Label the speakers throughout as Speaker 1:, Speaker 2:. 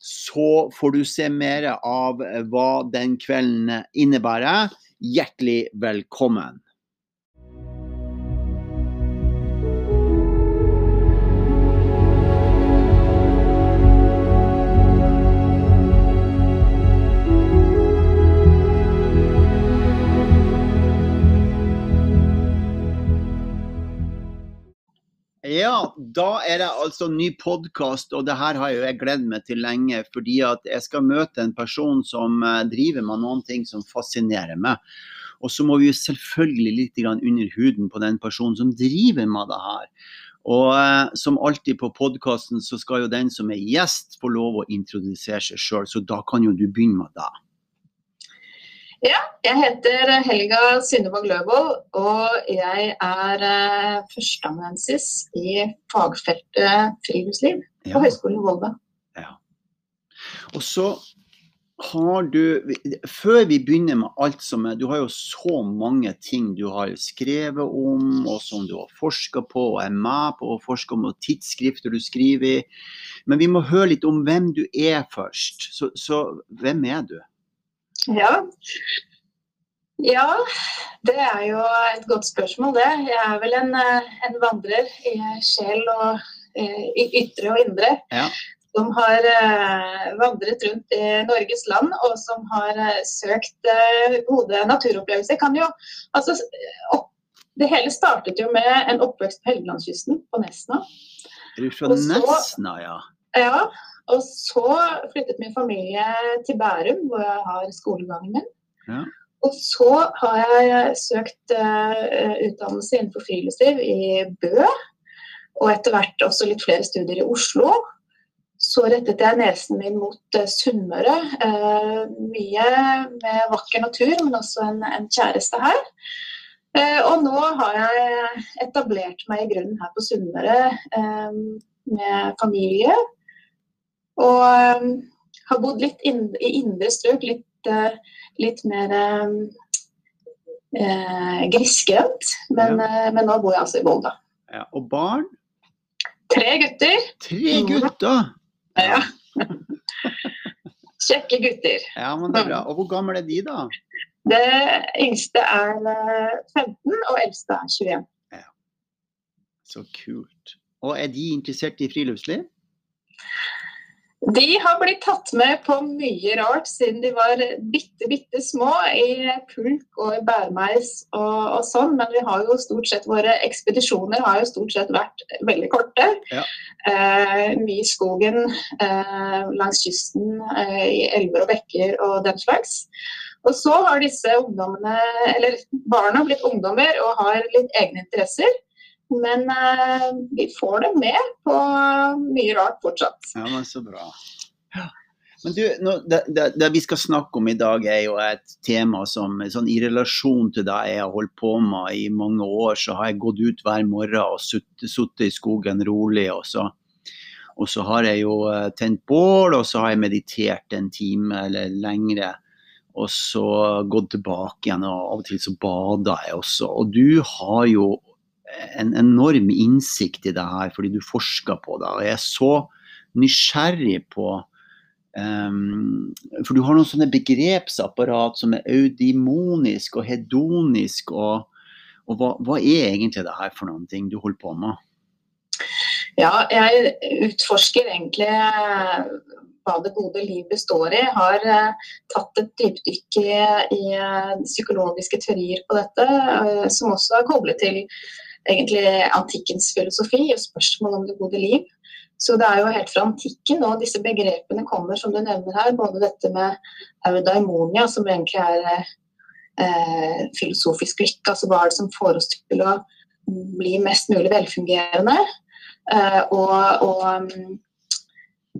Speaker 1: så får du se mer av hva den kvelden innebærer. Hjertelig velkommen. Ja, da er det altså ny podkast, og det her har jo jeg gledet meg til lenge. Fordi at jeg skal møte en person som eh, driver med noen ting som fascinerer meg. Og så må vi jo selvfølgelig litt under huden på den personen som driver med det her. Og eh, som alltid på podkasten så skal jo den som er gjest få lov å introdusere seg sjøl, så da kan jo du begynne med det.
Speaker 2: Ja, jeg heter Helga Synnevåg Løvold, og jeg er eh, førsteamanuensis i fagfeltet friluftsliv på ja. Høgskolen i Volda. Ja.
Speaker 1: Og så har du Før vi begynner med alt som er Du har jo så mange ting du har skrevet om, og som du har forska på og er med på å forske om, og tidsskrifter du skriver i. Men vi må høre litt om hvem du er først. Så, så hvem er du?
Speaker 2: Ja. ja. det er jo et godt spørsmål, det. Jeg er vel en, eh, en vandrer i sjel og eh, i ytre og indre. Ja. Som har uh, vandret rundt i Norges land, og som har søkt gode naturopplevelser. Kan jo, altså, opp, det hele startet jo med en oppvekst på Helgelandskysten, på Nesna.
Speaker 1: Er du fra Nesna, ja?
Speaker 2: Ja, og så flyttet min familie til Bærum, hvor jeg har skolegangen min. Ja. Og så har jeg søkt uh, utdannelse innenfor friluftsliv i Bø. Og etter hvert også litt flere studier i Oslo. Så rettet jeg nesen min mot uh, Sunnmøre. Uh, mye med vakker natur, men også en, en kjæreste her. og nå har jeg etablert meg i grunnen her på Sunnmøre med familie. Og um, har bodd litt in i indre strøk, litt, uh, litt mer um, uh, grisgrendt. Men, ja. uh, men, nå bor jeg altså i Volda.
Speaker 1: Ja, og barn?
Speaker 2: Tre gutter.
Speaker 1: Tre gutter?
Speaker 2: Ja. Kjekke gutter.
Speaker 1: Ja, men det er bra. Og hvor gamle er de, da?
Speaker 2: Det yngste er 15, og eldste er 21. Ja.
Speaker 1: Så kult. Og er de interessert i friluftsliv?
Speaker 2: De har blitt tatt med på mye rart siden de var bitte, bitte små i pulk og bærmeis og, og, sånn, men vi har jo stort sett våre ekspedisjoner har jo stort sett vært veldig korte. Ja. Eh, mye i skogen, eh, langs kysten, eh, i elver og bekker og den slags. Og så har disse ungdommene, eller barna blitt ungdommer og har litt egne interesser. Men uh, vi får dem med på mye rart fortsatt.
Speaker 1: Ja, men Så bra. Men du, nå, det, det, det, vi skal snakke om i dag er jo et tema som sånn, i relasjon til det jeg har holdt på med i mange år, så har jeg gått ut hver morgen og sittet i skogen rolig. Og så, og så har jeg jo uh, tent bål, og så har jeg meditert en time eller lengre. Og så gått tilbake igjen, og av og til så bader jeg også. Og du har jo en enorm innsikt i det her, fordi du forsker på det. Og jeg er så nysgjerrig på um, For du har noen sånne begrepsapparat som er audimonisk og hedonisk. Og, og hva, hva, er egentlig det her for noen ting du holder på med?
Speaker 2: Ja, jeg utforsker egentlig eh, hva det gode liv består i. Har uh, tatt et dypdykk i, i uh, psykologiske teorier på dette, som også er koblet til egentlig antikkens filosofi og spørsmål om det gode liv. Så det er jo helt fra antikken og disse begrepene kommer, som du nevner her. Både dette med eudaimonia, som egentlig er filosofisk lykke. Altså hva er det som får oss til å bli mest mulig velfungerende? Eh, og, og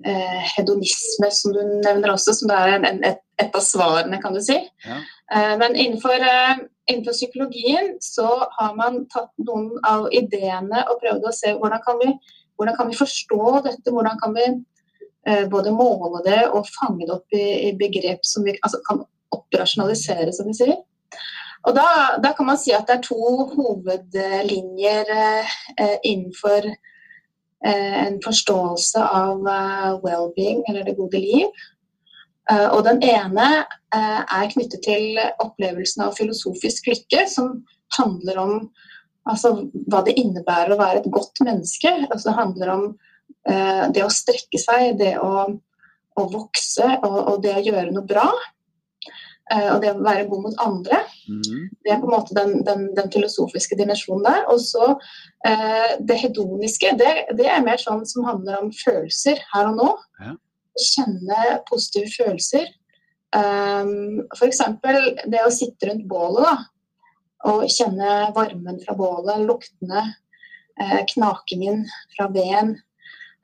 Speaker 2: eh, hedonisme, som du nevner også, som er en, en, et, et, av svarene, kan du si. Ja. Eh, men innenfor, innenfor, psykologien så har man tatt noen av ideene og prøvd å se hvordan kan vi, hvordan kan vi forstå dette, hvordan kan vi både måle det og fange det opp i, i begrep som vi altså kan operasjonalisere, som vi sier. Og da, da, kan man si at det er to hovedlinjer eh, innenfor Eh, en forståelse av eh, well-being, eller det gode liv. Eh, og den ene er knyttet til opplevelsen av filosofisk lykke, som handler om altså, hva det innebærer å være et godt menneske. Altså, det handler om det å strekke seg, det å, å vokse og, og det å gjøre noe bra. Eh, og det å være god mot andre. Mm. Det er på en måte den, den, den filosofiske dimensjonen der. Og så eh, det hedoniske, det, det, er mer sånn som handler om følelser her og nå. Ja. Kjenne positive følelser. Um, F.eks. det å sitte rundt bålet da, og kjenne varmen fra bålet, luktene, eh, knakingen fra veden.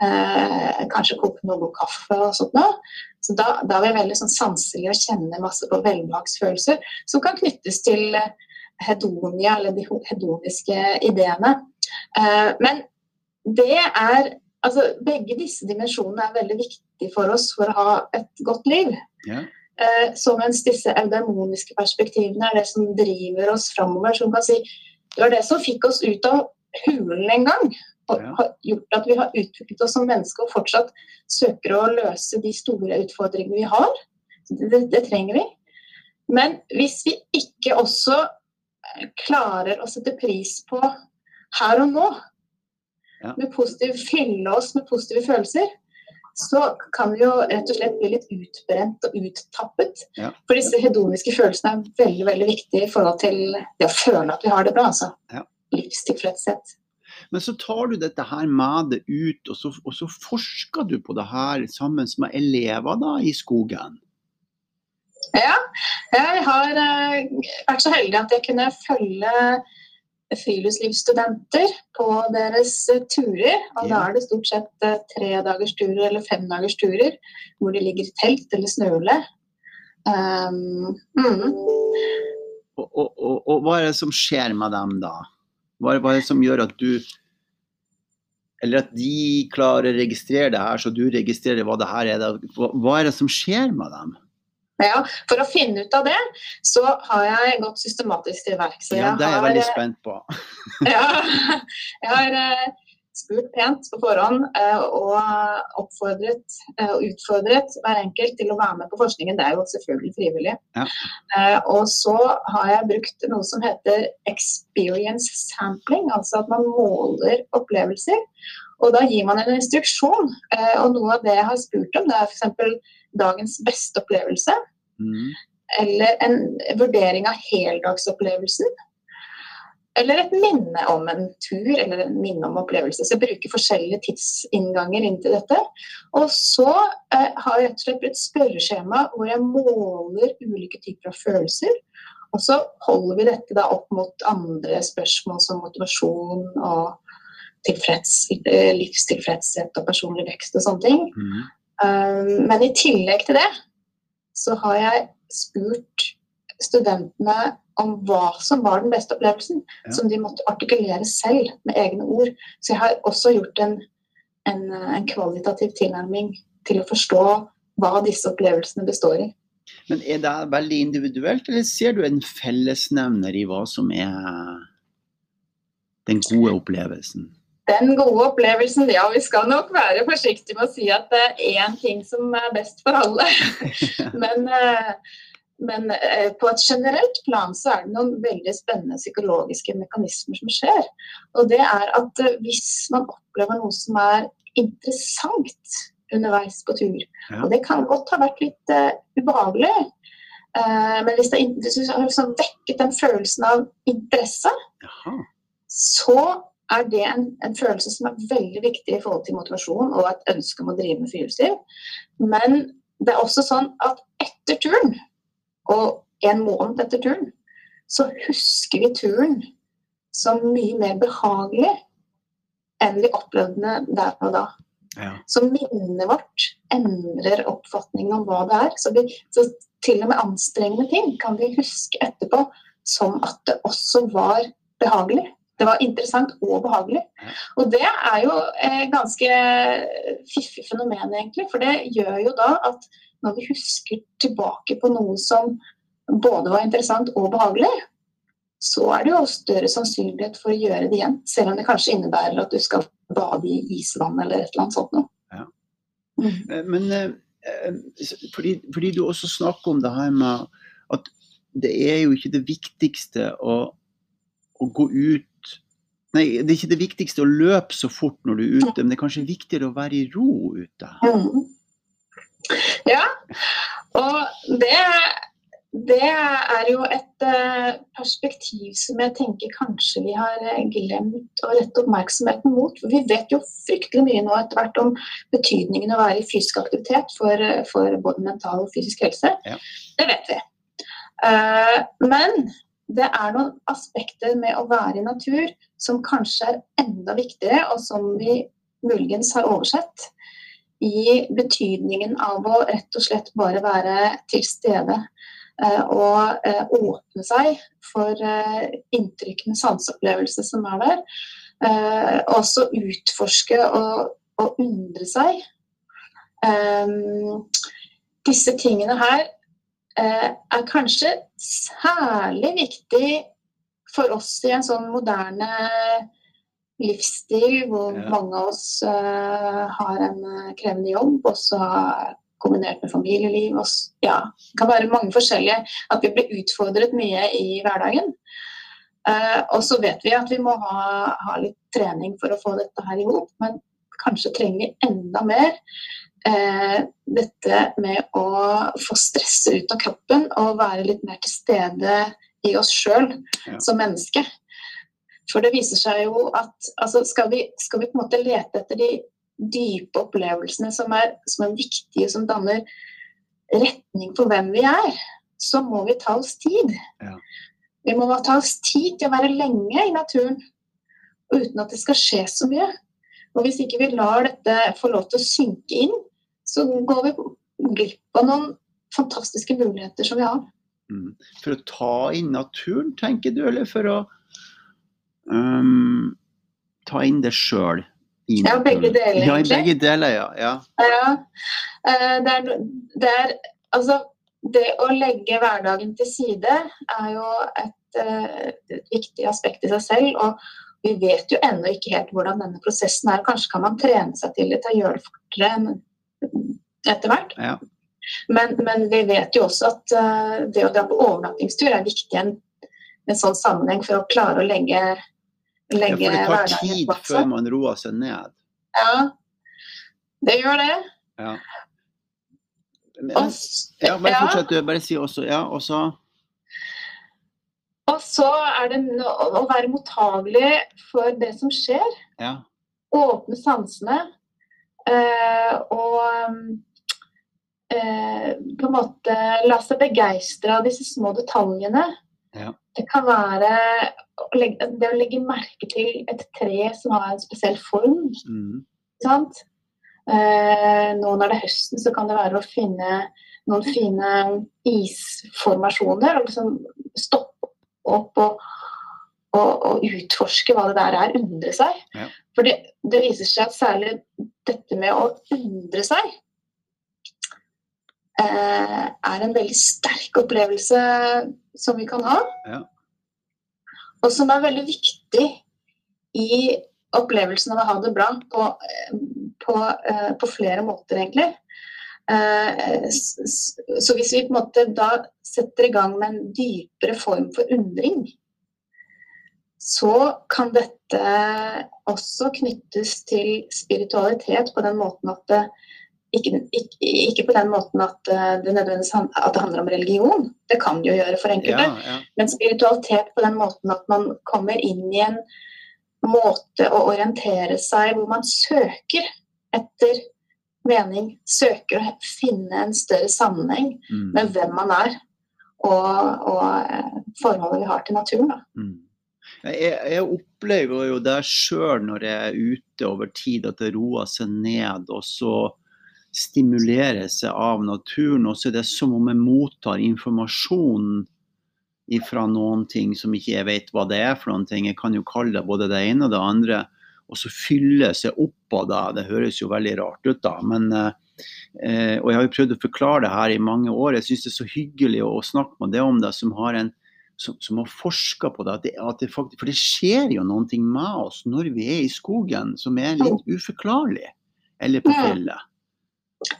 Speaker 2: Eh, kanskje koke noe god kaffe og sånt noe. Så da, da er vi veldig sånn sanselige og kjenner masse på velbehagsfølelser som kan knyttes til hedonia, eller de hedoniske ideene. Eh, men det er Altså, begge disse dimensjonene er veldig viktige for oss for å ha et godt liv. Ja. Eh, så mens disse eudemoniske perspektivene er det som driver oss framover, som kan si det var det som fikk oss ut av hulen en gang og har gjort at vi har utviklet oss som mennesker og fortsatt søker å løse de store utfordringene vi har. Det, det, trenger vi. Men hvis vi ikke også klarer å sette pris på her og nå, ja. med positiv, fylle oss med positive følelser, så kan vi jo rett og slett bli litt utbrent og uttappet. Ja. For disse hedoniske følelsene er veldig veldig viktige i forhold til det å føle at vi har det bra. altså. Ja. Livstilfredshet.
Speaker 1: Men så tar du dette her med deg ut, og så, og så forsker du på det her sammen med elever da, i skogen.
Speaker 2: Ja, jeg har uh, vært så heldig at jeg kunne følge friluftslivsstudenter på deres uh, turer. Og ja. da er det stort sett uh, tre dagers turer eller fem dagers turer hvor de ligger i telt eller snøle. Um, mm.
Speaker 1: og, og, og, og, hva er det som skjer med dem da? Hva er det som gjør at du Eller at de klarer å registrere det her, så du registrerer hva det her er? Hva er det som skjer med dem?
Speaker 2: Ja, For å finne ut av det, så har jeg gått systematisk til verks.
Speaker 1: Ja, det er jeg veldig spent på.
Speaker 2: ja, jeg har eh, spurt pent på forhånd eh, og oppfordret eh, og utfordret hver enkelt til å være med på forskningen. Det er jo selvfølgelig frivillig. Ja. Eh, og så har jeg brukt noe som heter experience sampling, altså at man måler opplevelser. Og da gir man en instruksjon. Og noe av det jeg har spurt om, det er f.eks. dagens beste opplevelse. Mm. Eller en vurdering av heldagsopplevelsen eller et minne om en tur eller en minne om opplevelse. Så jeg bruker forskjellige tidsinnganger inn til dette. Og så eh, har jeg rett og slett et spørreskjema hvor jeg måler ulike typer av følelser. Og så holder vi dette da opp mot andre spørsmål som motivasjon og tilfreds, eh, livstilfredshet og personlig vekst og sånne ting. Mm. Um, men i tillegg til det så har jeg spurt studentene om hva som var den beste opplevelsen, ja. som de måtte artikulere selv med egne ord. Så jeg har også gjort en, en, en, kvalitativ tilnærming til å forstå hva disse opplevelsene består i.
Speaker 1: Men Er det veldig individuelt, eller ser du en fellesnevner i hva som er den gode opplevelsen?
Speaker 2: Den gode opplevelsen, ja vi skal nok være forsiktige med å si at det er én ting som er best for alle. Men uh, men eh, på et generelt plan så er det noen veldig spennende psykologiske mekanismer som skjer. Og det er at eh, hvis man opplever noe som er interessant underveis på tur, ja. og det kan godt ha vært litt uh, ubehagelig, uh, men hvis det, hvis det har liksom vekket den følelsen av interesse, Jaha. så er det en, en, følelse som er veldig viktig i forhold til motivasjon og et ønske om å drive med friluftsliv. Men det er også sånn at etter turen og en måned etter turen, så husker vi turen som mye mer behagelig enn vi opplevde den der og da. Ja. Så minnet vårt endrer oppfatningen om hva det er. Så, vi, så til og med anstrengende ting kan vi huske etterpå som at det også var behagelig. Det var interessant og behagelig. Og det er jo et ganske fiffig fenomen, egentlig. For det gjør jo da at når vi husker tilbake på noe som både var interessant og behagelig, så er det jo større sannsynlighet for å gjøre det igjen. Selv om det kanskje innebærer at du skal bade i isvann eller et eller annet sånt noe. Ja.
Speaker 1: Mm. Eh, men eh, eh, fordi, fordi, du også snakker om det her med at det er jo ikke det viktigste å, å gå ut Nei, det er ikke det viktigste å løpe så fort når du er ute, men det er kanskje viktigere å være i ro ute. Mm.
Speaker 2: Ja, og det, det er jo et eh, perspektiv som jeg tenker kanskje vi har eh, glemt å rette oppmerksomheten mot. Vi vet jo fryktelig mye nå etter hvert om betydningen av å være i fysisk aktivitet for, for både mental og fysisk helse. Ja. Det vet vi. Eh, men det er noen aspekter med å være i natur som kanskje er enda viktigere, og som vi muligens har oversett i betydningen av å rett og slett bare være til stede. Eh, og eh, åpne seg for eh, inntrykkene, sanseopplevelsene som er der. Også utforske og, og undre seg. Disse tingene her er kanskje særlig viktig for oss i en sånn moderne livsstil hvor ja. mange av oss uh, har en uh, krevende jobb, også kombinert med familieliv. Også, ja, det kan være mange forskjellige. At vi blir utfordret mye i hverdagen. Og så vet vi at vi må ha, ha litt trening for å få dette her i hop, men kanskje trenger vi enda mer dette med å få stresset ut av kroppen og være litt mer til stede i oss sjøl ja. som menneske. For det viser seg jo at altså skal, vi, skal, vi, på en måte lete etter de dype opplevelsene som er, som er viktige, som danner retning for hvem vi er, så må vi ta oss tid. Ja. Vi må ta oss tid til å være lenge i naturen uten at det skal skje så mye. Og hvis ikke vi lar dette få lov til å synke inn, så går vi glipp av noen fantastiske muligheter som vi har.
Speaker 1: Mm. For å ta inn naturen, tenker du, eller for å um, ta inn det sjøl.
Speaker 2: Ja, begge deler,
Speaker 1: egentlig. Ja, begge deler, ja. ja.
Speaker 2: ja. Uh, det, er, det, er, altså, det å legge hverdagen til side er jo et, uh, et, viktig aspekt i seg selv. Og vi vet jo ennå ikke helt hvordan denne prosessen er. Kanskje kan man trene seg til det til å gjøre det fortere etter hvert. Ja. Men, men, vi vet jo også at uh, det å dra på overnattingstur er viktig i en, en sånn sammenheng for å klare å legge
Speaker 1: legge ja, for det tar tid før man roer seg ned.
Speaker 2: Ja, det gjør det.
Speaker 1: Ja. Men, ja, bare fortsett, du. Bare si også. Ja, og så
Speaker 2: Og så er det å være mottagelig for det som skjer. Ja. Åpne sansene. Eh, og eh, på en måte la seg begeistre av disse små detaljene. Ja. Det kan være det å legge merke til et tre som har en spesiell form. Mm. Sant? Eh, nå når det er høsten, så kan det være å finne noen fine isformasjoner. og liksom Stoppe opp og, og, og, utforske hva det der er. Undre seg. Ja. For det, det, viser seg at særlig dette med å undre seg eh, er en veldig sterk opplevelse som vi kan ha. Ja. Og som er veldig viktig i opplevelsen av å ha det bra på, på, eh, på flere måter, egentlig. Eh, så hvis vi på en måte da setter i gang med en dypere form for undring, så kan dette også knyttes til spiritualitet på den måten at det ikke, ikke, ikke, på den måten at det nødvendigvis at det handler om religion, det kan det jo gjøre for enkelte, ja, ja. men spiritualitet på den måten at man kommer inn i en måte å orientere seg hvor man søker etter mening, søker å finne en større sammenheng mm. med hvem man er og, og eh, forholdet vi har til naturen.
Speaker 1: Mm. Jeg, jeg, opplever jo det sjøl når jeg er ute over tid, at det roer seg ned. og så stimulerer seg av naturen. Og så er det som om jeg mottar informasjon fra noen ting som ikke jeg vet hva det er for noen ting. Jeg kan jo kalle det både det ene og det andre. Og så fyller seg opp av det. Det høres jo veldig rart ut, da. Men, eh, og jeg har jo prøvd å forklare det her i mange år. Jeg syns det er så hyggelig å snakke med deg om det som har en som, som har forska på det, at det, at det faktisk, For det skjer jo noen ting med oss når vi er i skogen som er litt uforklarlig. Eller på fjellet.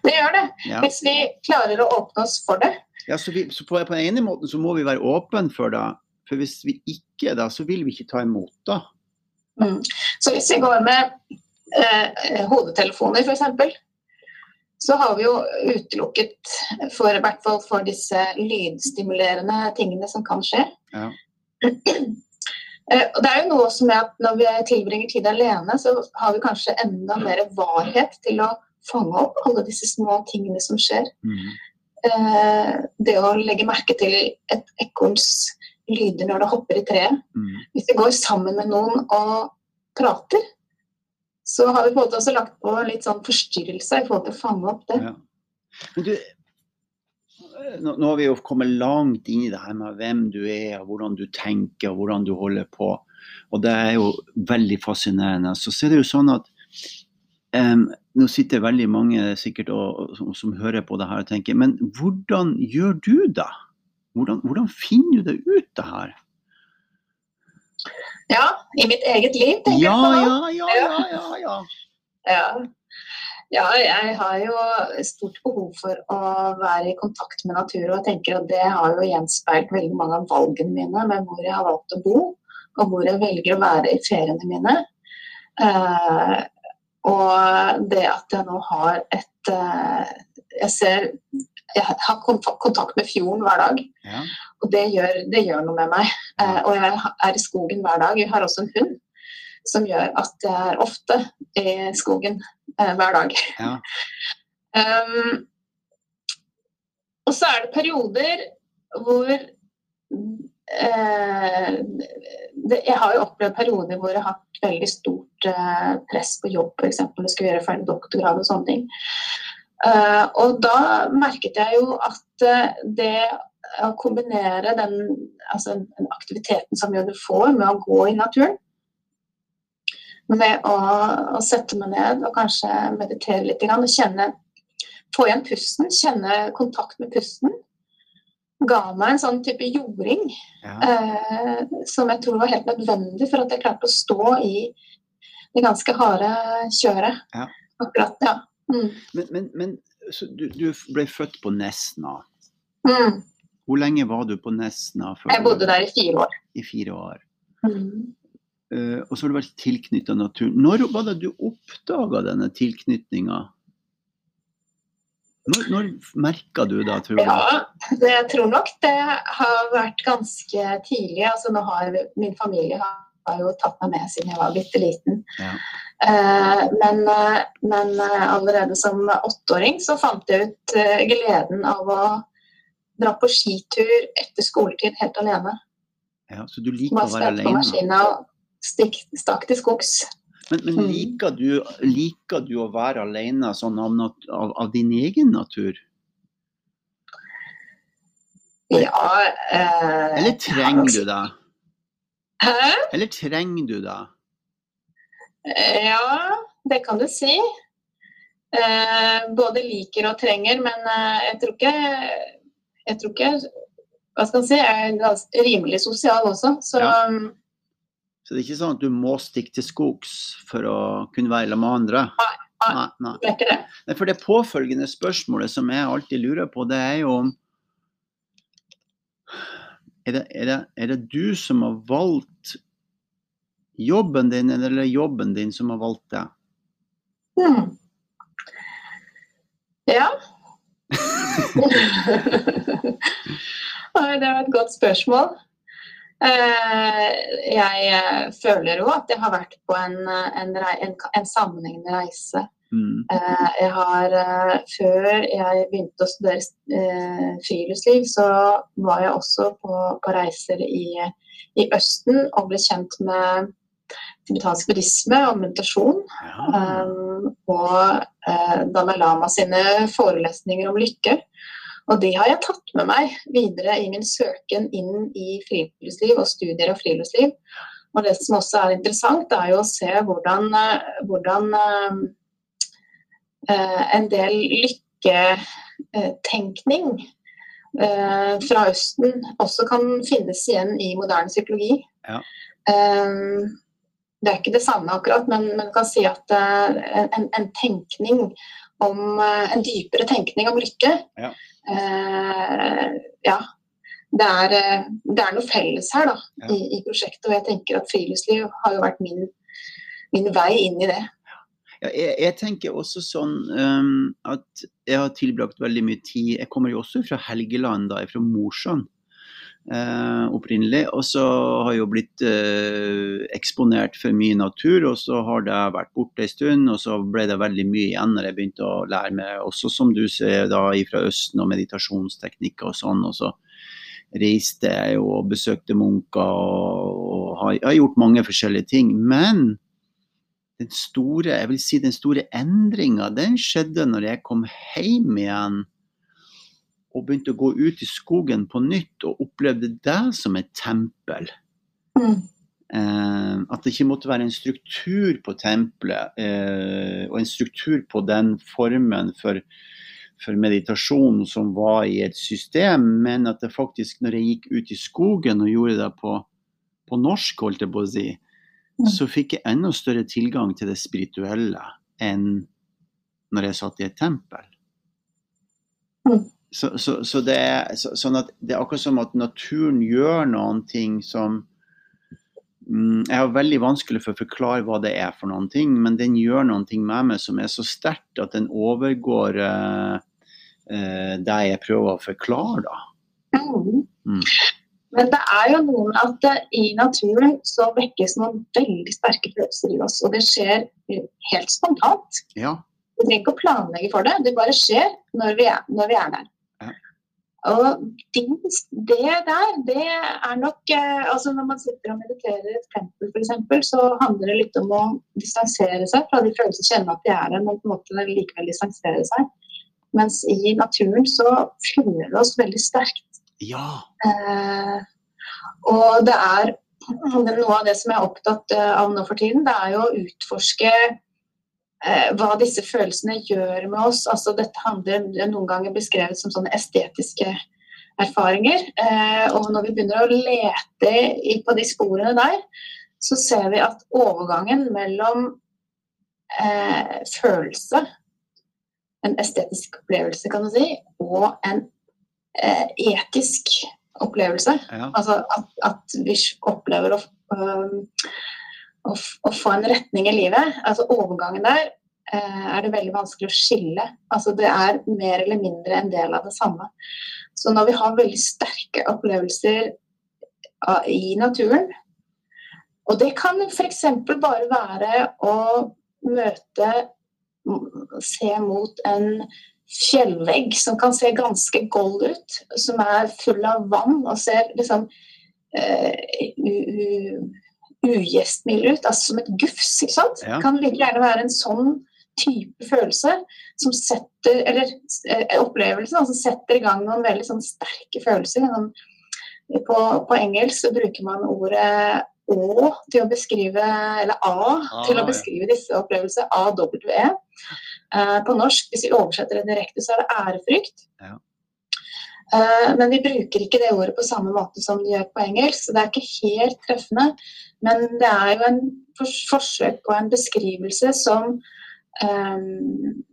Speaker 2: Det gjør det. Ja. Hvis vi klarer å åpne oss for det.
Speaker 1: Ja, så, vi, så på, på, den ene måten så må vi være åpne for det. For hvis vi ikke er det, så vil vi ikke ta imot det.
Speaker 2: Mm. Så hvis vi går med eh, hodetelefoner f.eks., så har vi jo utelukket for, i hvert fall for disse lydstimulerende tingene som kan skje. Ja. Eh, det er jo noe som er at Når vi tilbringer tid alene, så har vi kanskje enda mer varhet til å fange opp alle disse små tingene som skjer. Mm. Eh, det å legge merke til et ekorns lyder når det hopper i treet. Mm. Hvis vi går sammen med noen og prater, så har vi på en måte også lagt på litt sånn forstyrrelse i forhold til å fange opp det. Ja.
Speaker 1: Men du, nå, nå, har vi jo kommet langt inn i det her med hvem du er, og hvordan du tenker og hvordan du holder på. Og det er jo veldig fascinerende. Så ser det jo sånn at um, nå sitter veldig mange sikkert og, som, som, hører på det her og tenker Men hvordan gjør du det? Hvordan, hvordan finner du det ut, det her?
Speaker 2: Ja, i mitt eget liv, tenker
Speaker 1: ja, jeg på. Ja, ja, ja, ja, ja.
Speaker 2: ja. Jeg har jo stort behov for å være i kontakt med natur. Og jeg tenker at det har jo gjenspeilt veldig mange av valgene mine med hvor jeg har valgt å bo, og hvor jeg velger å være i feriene mine. Uh, og det at jeg nå har et eh, Jeg ser jeg har kontakt med fjorden hver dag. Ja. Og det gjør, det gjør, noe med meg. Eh, og jeg er i skogen hver dag. Jeg har også en hund som gjør at jeg er ofte i skogen eh, hver dag. Ja. um, og så er det perioder hvor eh, det, Jeg har jo opplevd perioder hvor jeg har hatt veldig stort eh, press på jobb, f.eks. Jeg skulle gjøre ferdig doktorgrad og sånne ting. Uh, og da merket jeg jo at uh, det å kombinere den, altså, den, aktiviteten som du får med å gå i naturen, med å, å sette meg ned og kanskje meditere litt, og kjenne, få igjen pusten, kjenne kontakt med pusten, ga meg en sånn type jording ja. eh, som jeg tror var helt nødvendig for at jeg klarte å stå i det ganske harde kjøret. Ja. Akkurat, ja.
Speaker 1: Mm. Men, men, men du, du, ble født på Nesna. Mm. Hvor lenge var du på Nesna?
Speaker 2: jeg bodde der i fire år.
Speaker 1: I fire år. Mm. Uh, og så har du vært tilknytta naturen. Når var det du oppdaga denne tilknytninga? Når, når merka du det, tror
Speaker 2: du? Ja, det, jeg tror nok det har vært ganske tidlig. Altså, nå har min familie har, har jo tatt meg med siden jeg var bitte liten. Ja. Uh, men, uh, men uh, allerede som åtteåring så fant jeg ut gleden av å dra på skitur etter skoletid helt alene.
Speaker 1: Ja, Så du liker å være alene? Bare på
Speaker 2: maskina og stakk til skogs.
Speaker 1: Men, men mm. liker, du, liker, du, å være alene sånn av, av, av, din egen natur?
Speaker 2: Ja eh,
Speaker 1: Eller trenger du det? Hæ? Eller trenger du det?
Speaker 2: Ja, det kan du si. Eh, både liker og trenger, men eh, jeg tror ikke Jeg tror ikke Hva skal jeg si, jeg er rimelig sosial også, så ja.
Speaker 1: Så det er ikke sånn at du må stikke til skogs for å kunne være sammen med andre?
Speaker 2: Nei,
Speaker 1: nei, nei. Det er ikke det. Nei, for det påfølgende spørsmålet som jeg alltid lurer på, det er jo om er det, er, det, er det, du som har valgt jobben din, eller er det jobben din som har valgt deg?
Speaker 2: Hmm. Ja. det var et godt spørsmål. Eh, jeg eh, føler jo at jeg har vært på en, en, en, en sammenhengende reise. Mm. Eh, jeg har, før jeg begynte å studere friluftsliv, så var jeg også på, på reiser i, i, Østen og ble kjent med tibetansk buddhisme og meditasjon. Ja. Um, og Dalai Lama sine forelesninger om lykke. Og det har jeg tatt med meg videre i min søken inn i friluftsliv og studier av friluftsliv. Og det som også er interessant, er jo å se hvordan, eh, hvordan en del lykketenkning uh, fra Østen også kan finnes igjen i moderne psykologi. Ja. Um, det er ikke det samme akkurat, men man kan si at en, en, tenkning om En dypere tenkning om lykke. Ja Eh, ja, det er, eh, det er, noe felles her da, ja. i, i, prosjektet. Og jeg tenker at friluftsliv har jo vært min, min vei inn i det.
Speaker 1: Jeg, jeg, tenker også sånn um, at jeg har tilbrakt veldig mye tid Jeg kommer jo også fra Helgeland, da, fra Mosjøen uh, opprinnelig. Og så har jeg jo blitt uh, eksponert for mye natur, og så har det vært borte en stund. Og så ble det veldig mye igjen når jeg begynte å lære meg, også som du ser da fra Østen, og meditasjonsteknikker og sånn. og så reiste jeg og besøkte munker og, og har, har, gjort mange forskjellige ting. Men den store jeg vil si den store endringa den skjedde når jeg kom hjem igjen og begynte å gå ut i skogen på nytt og opplevde det som et tempel. Mm. Eh, at det ikke måtte være en struktur på tempelet eh, og en struktur på den formen for, for, meditasjon som var i et system, men at det faktisk, når jeg gikk ut i skogen og gjorde det på, på norsk, holdt jeg på å si. Så fikk jeg enda større tilgang til det spirituelle enn når jeg satt i et tempel. Så, så, så, det er, så, sånn det er akkurat som at naturen gjør noen ting som mm, Jeg har veldig vanskelig for å forklare hva det er for noen ting, men den gjør noen ting med meg som er så sterkt at den overgår uh, uh, det jeg prøver å forklare, da.
Speaker 2: Mm. Men det er jo noe med at i naturen så vekkes noen veldig sterke følelser i oss. Og det skjer helt spontant. Ja. Du trenger ikke å planlegge for det, det bare skjer når vi er, når vi er der. Og det, det der, det er nok eh, altså Når man sitter og mediterer i et tempel f.eks., så handler det litt om å distansere seg fra de følelsene, kjenne at de er der, men på en måte likevel distansere seg. Mens i naturen så fyller det oss veldig sterkt.
Speaker 1: Ja.
Speaker 2: Eh, og det er noe av det som jeg er opptatt eh, av nå for tiden, det er jo å utforske Eh, hva disse følelsene gjør med oss. Altså, dette handler noen ganger beskrevet som sånne estetiske erfaringer. Eh, og når vi begynner å lete på de sporene der, så ser vi at overgangen mellom eh, følelse, en estetisk opplevelse, kan du si, og en eh, etisk opplevelse, ja. altså at, at, vi opplever å um, å, å, få en retning i livet, altså overgangen der, eh, er det veldig vanskelig å skille. Altså det er mer eller mindre en del av det samme. Så når vi har veldig sterke opplevelser av, i naturen, og det kan f.eks. bare være å møte Se mot en fjellvegg som kan se ganske gold ut, som er full av vann og ser liksom uh, ugjestmild ut, altså som et gufs. ikke sant? Ja. Kan like gjerne være en sånn type følelse som setter eller eh, opplevelse som setter i gang noen veldig sånn sterke følelser. Sånn, på, på, engelsk så bruker man ordet Å til å beskrive, eller A ah, til å beskrive disse opplevelsene. AWE. Uh, på norsk, hvis vi oversetter det direkte, så er det ærefrykt. Ja. Uh, men vi bruker ikke det ordet på samme måte som de gjør på engelsk, så det er ikke helt treffende. Men det er jo en forsøk på en beskrivelse som um,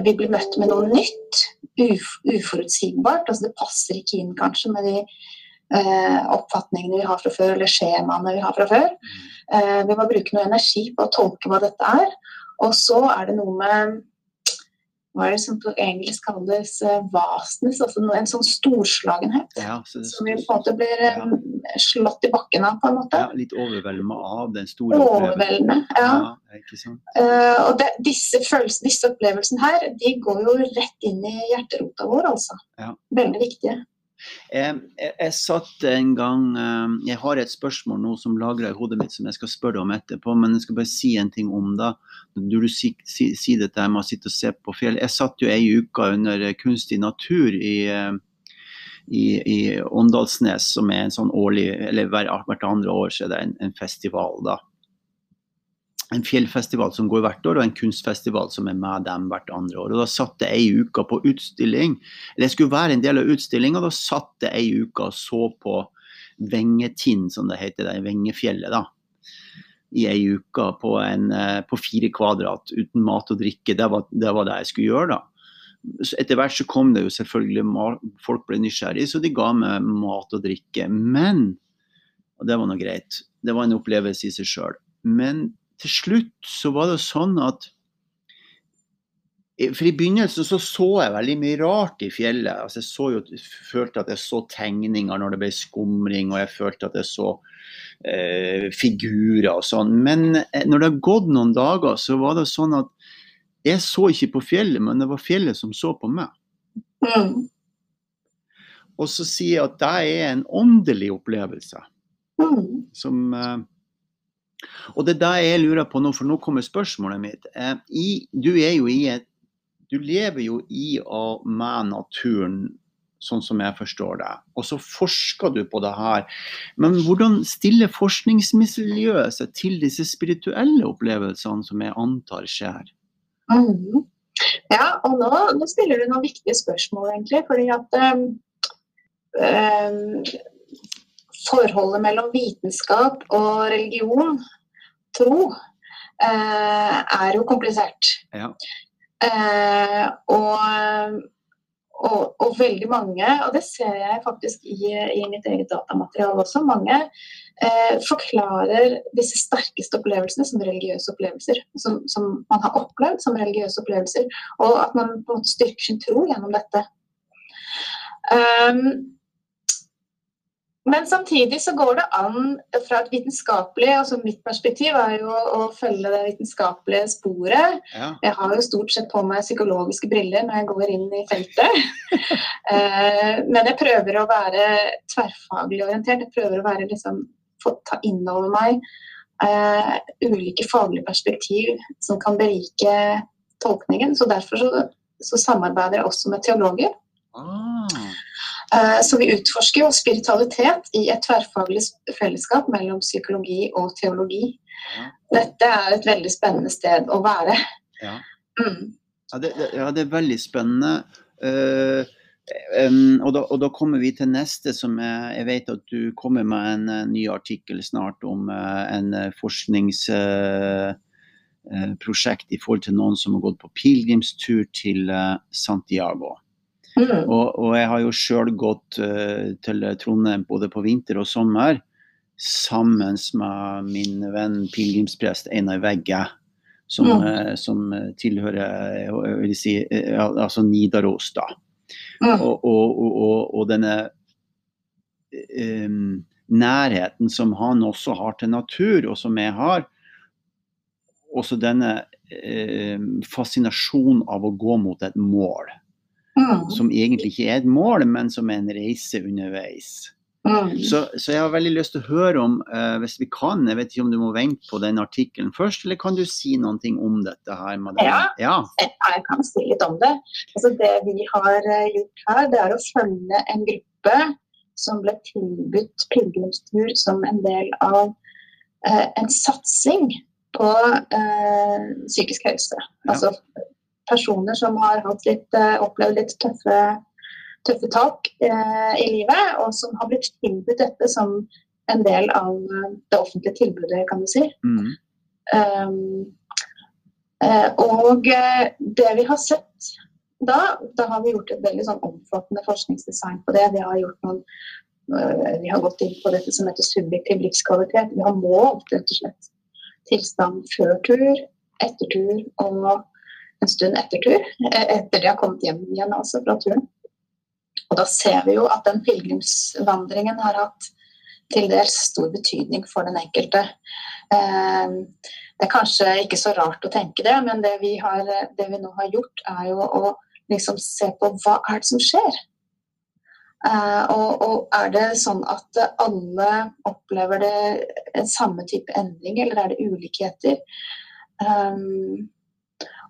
Speaker 2: vi blir møtt med noe nytt. Uf uforutsigbart. Altså det passer ikke inn kanskje med de eh, oppfatningene vi har fra før, eller skjemaene vi har fra før. Eh, vi må bruke noe energi på å tolke hva dette er. Og så er det noe med hva er det som på engelsk kalles vasnes, altså en sånn storslagenhet. Ja, så som vi på en måte blir ja. slått i bakken av, på en måte.
Speaker 1: Ja, litt overveldende av den store
Speaker 2: Overveldende, ja. ja ikke sant? Uh, og det, disse, følelsene, disse opplevelsene her, de går jo rett inn i hjerterota vår, altså. Ja. Veldig viktige.
Speaker 1: Jeg, jeg, satt en gang eh, Jeg har et spørsmål nå som lagrer i hodet mitt som jeg skal spørre deg om etterpå, men jeg skal bare si en ting om det. Du, du si, si, si dette med å sitte og se på fjell. Jeg satt jo ei uke under kunstig natur i, eh, i, i Åndalsnes, som er en sånn årlig, eller hvert andre år så er det en, en festival. da en fjellfestival som går hvert år, og en kunstfestival som er med dem hvert andre år. Og Da satt jeg ei uke på utstilling, eller jeg skulle være en del av utstillinga. Da satt jeg ei uke og så på Vengetind, som det heter, det Vengefjellet. da, I ei uke på, en, eh, på, fire kvadrat uten mat og drikke. Det var, det var, det jeg skulle gjøre, da. Etter hvert så kom det jo selvfølgelig Folk ble nysgjerrige, så de ga meg mat og drikke. Men Og det var nå greit. Det var en opplevelse i seg sjøl. Men til slutt så var det sånn at for I begynnelsen så, så jeg veldig mye rart i fjellet. Altså jeg så jo, følte at jeg så tegninger når det ble skumring, og jeg følte at jeg så eh, figurer og sånn. Men eh, når det har gått noen dager, så var det sånn at jeg så ikke på fjellet, men det var fjellet som så på meg. Mm. Og så sier jeg at det er en åndelig opplevelse. Mm. Som eh, og det er det jeg lurer på nå, for nå kommer spørsmålet mitt. Eh, i, du, et, du lever jo i og med naturen, sånn som jeg forstår det. Og så forsker du på det her. Men hvordan stiller forskningsmiljøet seg til disse spirituelle opplevelsene som jeg antar skjer?
Speaker 2: Mm. Ja, og nå, nå, stiller du noen viktige spørsmål, egentlig. fordi at um, um, forholdet mellom vitenskap og religion, tro, eh, er jo komplisert. Ja. Eh, og, og, og, veldig mange, og det ser jeg faktisk i, i mitt eget datamateriale også, mange eh, forklarer disse sterkeste opplevelsene som religiøse opplevelser. Som, som, man har opplevd som religiøse opplevelser, og at man på en måte styrker sin tro gjennom dette. Um, men samtidig så går det an fra et vitenskapelig altså Mitt perspektiv er jo å følge det vitenskapelige sporet. Ja. Jeg har jo stort sett på meg psykologiske briller når jeg går inn i feltet. Eh, men jeg prøver å være tverrfaglig orientert. Jeg prøver å være liksom, få ta inn over meg uh, ulike faglige perspektiv som kan berike tolkningen. Så derfor så, så samarbeider jeg også med teologer. Ah. Eh, så vi utforsker jo spiritualitet i et tverrfaglig fellesskap mellom psykologi og teologi. Dette er et veldig spennende sted å være.
Speaker 1: Ja, mm. ja, det, ja det, er veldig spennende. Uh, um, og, da, og, da, kommer vi til neste, som jeg, jeg vet at du kommer med en, en ny artikkel snart om uh, en forskningsprosjekt uh, i forhold til noen som har gått på pilegrimstur til Santiago. Mm. Og, og, jeg har jo sjøl gått uh, til Trondheim både på vinter og sommer sammen med min venn pilegrimsprest Einar Vegge, som, mm. uh, som tilhører jeg vil si, uh, altså Nidaros, da. Mm. Og, og, og, denne um, nærheten som han også har til natur, og som jeg har. Også denne fascinasjonen av å gå mot et mål. Mm. Som egentlig ikke er et mål, men som er en reise underveis. Mm. Så, så, jeg har veldig lyst til å høre om, uh, hvis vi kan, jeg vet ikke om du må vente på den artikkelen først, eller kan du si noe om dette her?
Speaker 2: Ja, ja, jeg kan si litt om det. Altså, det vi har eh, gjort her, det er å følge en gruppe som ble tilbudt pilegrimstur som en del av uh, en satsing på uh, psykisk helse. Ja. Altså personer som har litt, eh, opplevd litt tøffe, tøffe tak eh, i livet, og som har blitt tilbudt dette som en del av det offentlige tilbudet, kan du si. Mm. Um, Og det vi har sett da, da har vi gjort et veldig sånn omfattende forskningsdesign på det. Vi har, noen, vi har gått inn på dette som heter subjektiv livskvalitet. Vi har målt rett og slett tilstand før tur, etter tur og en stund etter tur. Etter de har kommet hjem igjen altså fra turen. Og da ser vi jo at den pilegrimsvandringen har hatt til dels stor betydning for den enkelte. Ehm, det er kanskje ikke så rart å tenke det, men det vi, har, det vi nå har gjort, er jo å liksom se på hva er det som skjer. Uh, og, og, er det sånn at alle opplever det samme type endring, eller er det ulikheter? Um,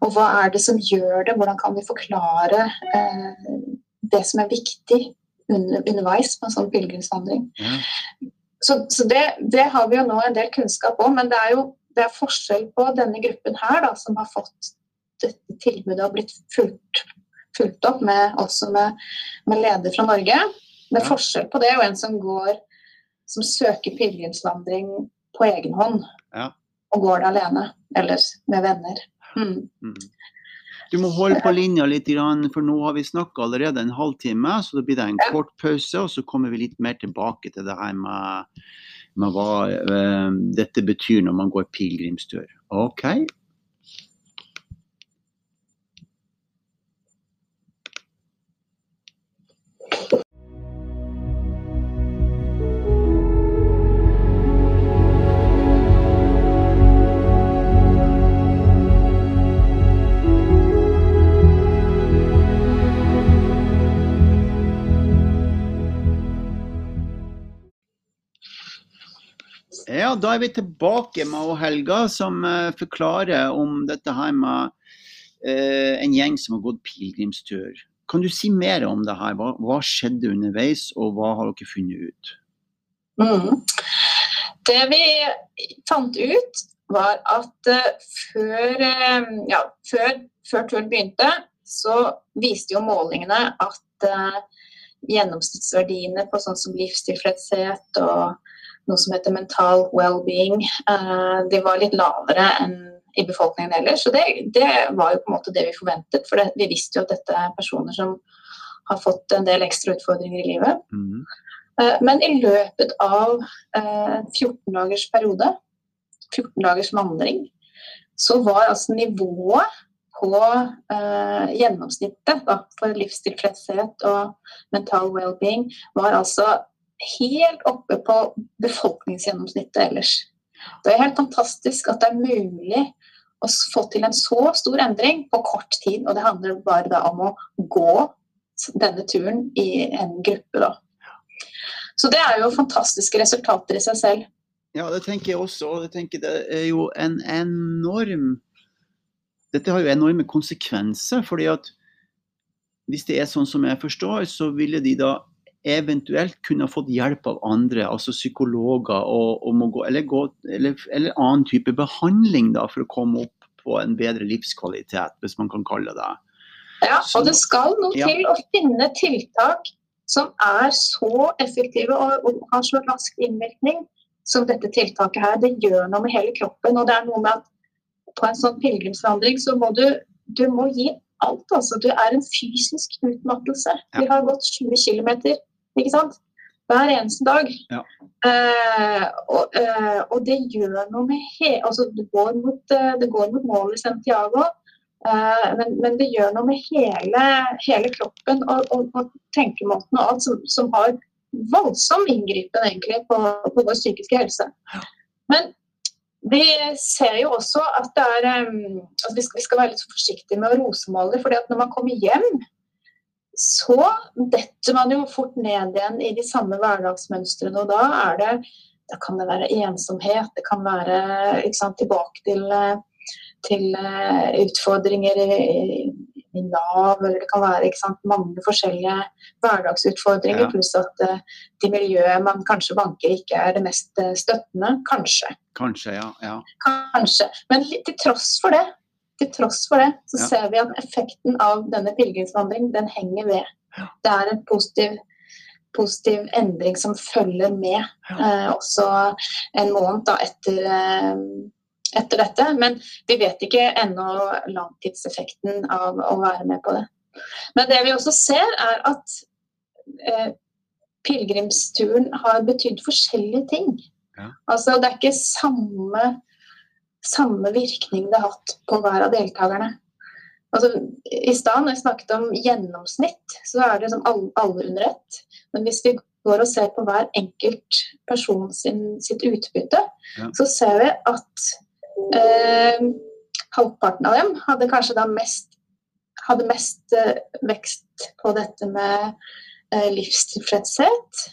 Speaker 2: og hva er det som gjør det? Hvordan kan vi forklare eh, det som er viktig under, underveis på en sånn pilegrimsvandring. Mm. Så, så det, det, har vi jo nå en del kunnskap om, men det er jo det er forskjell på denne gruppen her, da, som har fått dette tilbudet og blitt fulgt, fulgt opp med, også med, med leder fra Norge. Det er forskjell på det og en som går som søker pilegrimsvandring på egen hånd. Ja. Og går det alene, eller med venner. Mm. Mm.
Speaker 1: Du må holde på linja litt, for nå har vi snakka allerede en halvtime. Så da blir det en kort pause, og så kommer vi litt mer tilbake til det her med, med hva uh, dette betyr når man går pilegrimstur. OK? Ja, da er vi tilbake med Helga, som uh, forklarer om dette her med uh, en gjeng som har gått pilegrimstur. Kan du si mer om det her? Hva, hva, skjedde underveis, og hva har dere funnet ut?
Speaker 2: Mm. Det vi fant ut, var at uh, før, ja, før, før, turen begynte, så viste jo målingene at gjennomsnittsverdiene på sånn som livstilfredshet og noe som heter mental well-being. Eh, de var litt lavere enn i befolkningen ellers. Så det, det, var jo på en måte det vi forventet, for det, vi visste jo at dette er personer som har fått en del ekstra utfordringer i livet. Mm. Men i løpet av 14 dagers periode, 14 dagers vandring, så var altså nivået på uh, gjennomsnittet da, for livstilfredshet og mental well-being var altså helt oppe på befolkningsgjennomsnittet ellers. Det er helt fantastisk at det er mulig å få til en så stor endring på kort tid. Og det handler bare om å gå denne turen i en gruppe, da. Så det er jo fantastiske resultater i seg selv.
Speaker 1: Ja, det tenker jeg også. Og det er jo en enorm Dette har jo enorme konsekvenser. fordi at hvis det er sånn som jeg forstår, så ville de da eventuelt kunne fått hjelp av andre, altså psykologer, og, og gå, eller, gå, eller, eller, annen type behandling da, for å komme opp på en bedre livskvalitet, hvis man kan kalle det
Speaker 2: Ja, og det skal noe ja. til å finne tiltak som er så effektive og, og har så rask innvirkning som dette tiltaket her. Det gjør noe med hele kroppen. og det er noe med at På en sånn pilegrimsvandring så må du, du må gi alt. altså. Du er en fysisk utmattelse. Vi har gått 20 km ikke sant? Hver eneste dag. Ja. Uh, og, uh, og, det gjør noe med he altså det går, mot, uh, det går mot målet i Santiago, men, men, det gjør noe med hele, hele kroppen og, og, og, tenkemåten og alt som, som har voldsom inngripen egentlig på, på vår psykiske helse. Men vi ser jo også at det er um, altså vi, skal, vi, skal, være litt forsiktige med å rosemåle. fordi at når man kommer hjem så detter man jo fort ned igjen i de samme hverdagsmønstrene. Og da, er det, da kan det være ensomhet, det kan være sant, tilbake til, til uh, utfordringer i, i Nav, eller det kan være sant, mange forskjellige hverdagsutfordringer, ja. pluss at det miljøet man kanskje banker, ikke er det mest uh, støttende. Kanskje.
Speaker 1: Kanskje, ja. ja.
Speaker 2: Kanskje. Men til tross for det, til tross for det, så ja. ser vi at effekten av denne pilegrimsvandringen, den henger ved. Ja. Det er en positiv, positiv, endring som følger med. Ja. Eh, også en måned da, etter, eh, etter dette. Men vi vet ikke ennå langtidseffekten av å være med på det. Men det vi også ser, er at eh, pilegrimsturen har betydd forskjellige ting. Ja. Altså det er ikke samme, samme virkning det har hatt på hver av deltakerne. Altså, I stad når jeg snakket om gjennomsnitt, så er det liksom alle, alle under ett. Men hvis vi går og ser på hver enkelt person sin, sitt utbytte, ja. så ser vi at eh, halvparten av dem hadde kanskje da mest, hadde mest eh, vekst på dette med eh, livstilfredshet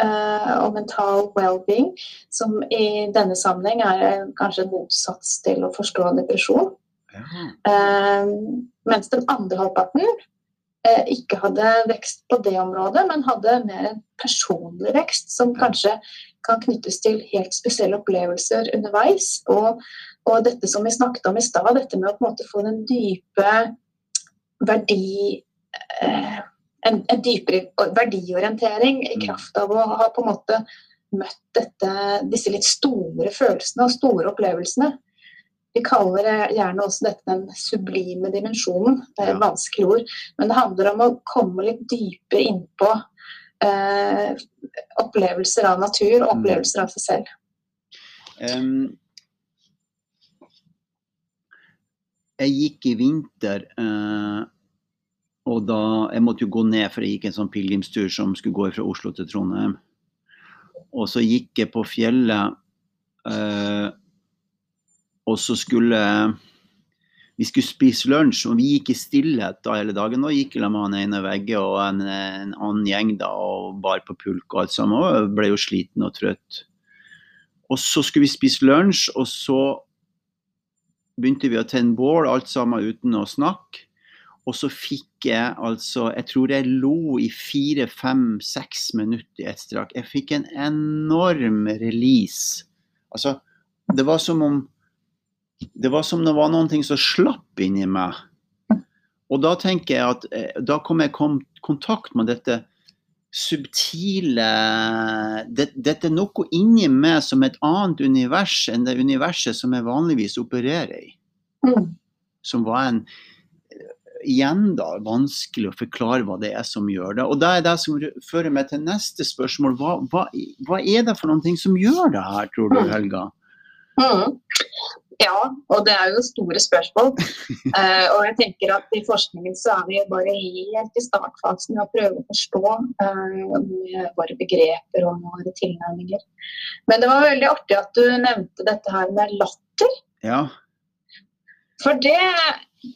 Speaker 2: og mental well-being, som i denne sammenheng er kanskje en motsats til å forstå depresjon. Ja. Eh, mens den andre halvparten eh, ikke hadde vekst på det området, men hadde mer en personlig vekst, som kanskje kan knyttes til helt spesielle opplevelser underveis. Og, og dette som vi snakket om i stad, dette med å på en måte få den dype verdi eh, en, en, dypere verdiorientering i mm. kraft av å ha på en måte møtt dette, disse litt store følelsene og store opplevelsene. Vi kaller gjerne også dette den sublime dimensjonen. Det er et vanskelig ord. Men det handler om å komme litt dypere innpå eh, opplevelser av natur og mm. opplevelser av seg selv. Um,
Speaker 1: jeg gikk i vinter, uh, og da Jeg måtte jo gå ned, for jeg gikk en sånn pilegrimstur som skulle gå fra Oslo til Trondheim. Og så gikk jeg på fjellet. Uh, og så skulle vi skulle spise lunsj, og vi gikk i stillhet da hele dagen. Og gikk med han ene Vegge og en, en, annen gjeng da, og bar på pulk og alt sammen. Og ble jo sliten og trøtt. Og så skulle vi spise lunsj, og så begynte vi å tenne bål, alt sammen uten å snakke. Og så fikk jeg altså Jeg tror jeg lo i fire, fem, seks minutter i ett strak. Jeg fikk en enorm release. Altså, det var som om det var som det var noe som slapp inni meg. Og da tenker jeg at eh, da kom jeg i kontakt med dette subtile det, Dette er noe inni meg som et annet univers enn det universet som jeg vanligvis opererer i. Mm. Som var en Igjen da, vanskelig å forklare hva det er som gjør det. Og det er det som fører meg til neste spørsmål. Hva, hva, hva er det for noen ting som gjør det her, tror du, mm. Helga? Mm.
Speaker 2: Ja, og det er jo store spørsmål. Uh, og jeg tenker at i forskningen så er vi bare helt i startfasen med å prøve å forstå uh, våre begreper og våre tilnærminger. Men det var veldig artig at du nevnte dette her med latter.
Speaker 1: Ja.
Speaker 2: For det,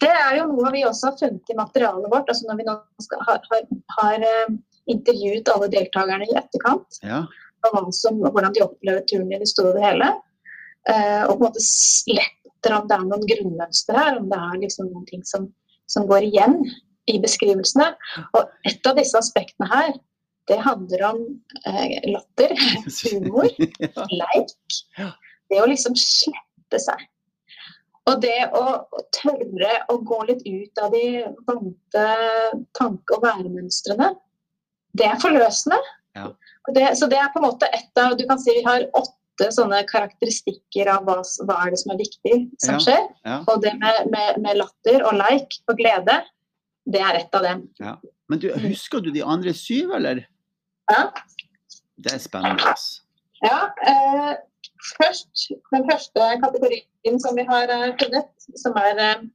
Speaker 2: det er jo noe vi også har funnet i materialet vårt. altså Når vi nå skal, har, har, har uh, intervjuet alle deltakerne i etterkant.
Speaker 1: Ja.
Speaker 2: Og som, hvordan de opplever turen i det store og hele. Eh, og på en måte sletter om det er noen grunnmønster her, om det er liksom noen ting som, som går igjen i beskrivelsene. Og et av disse aspektene her, det handler om eh, latter, humor, leik. Det å liksom slette seg. Og det å, å, tørre å gå litt ut av de vante tanke- og væremønstrene, det er forløsende. Ja. Det, så det er på en måte et av Du kan si vi har åtte sånne karakteristikker av hva, hva, er det som er viktig som skjer. Ja. Og det med, med, med, latter og leik og glede, det er ett av dem.
Speaker 1: Ja. Men du, husker du de andre syv, eller?
Speaker 2: Ja.
Speaker 1: Det er spennende.
Speaker 2: Ja. Eh, først, den første kategorien som vi har eh, funnet, som er eh,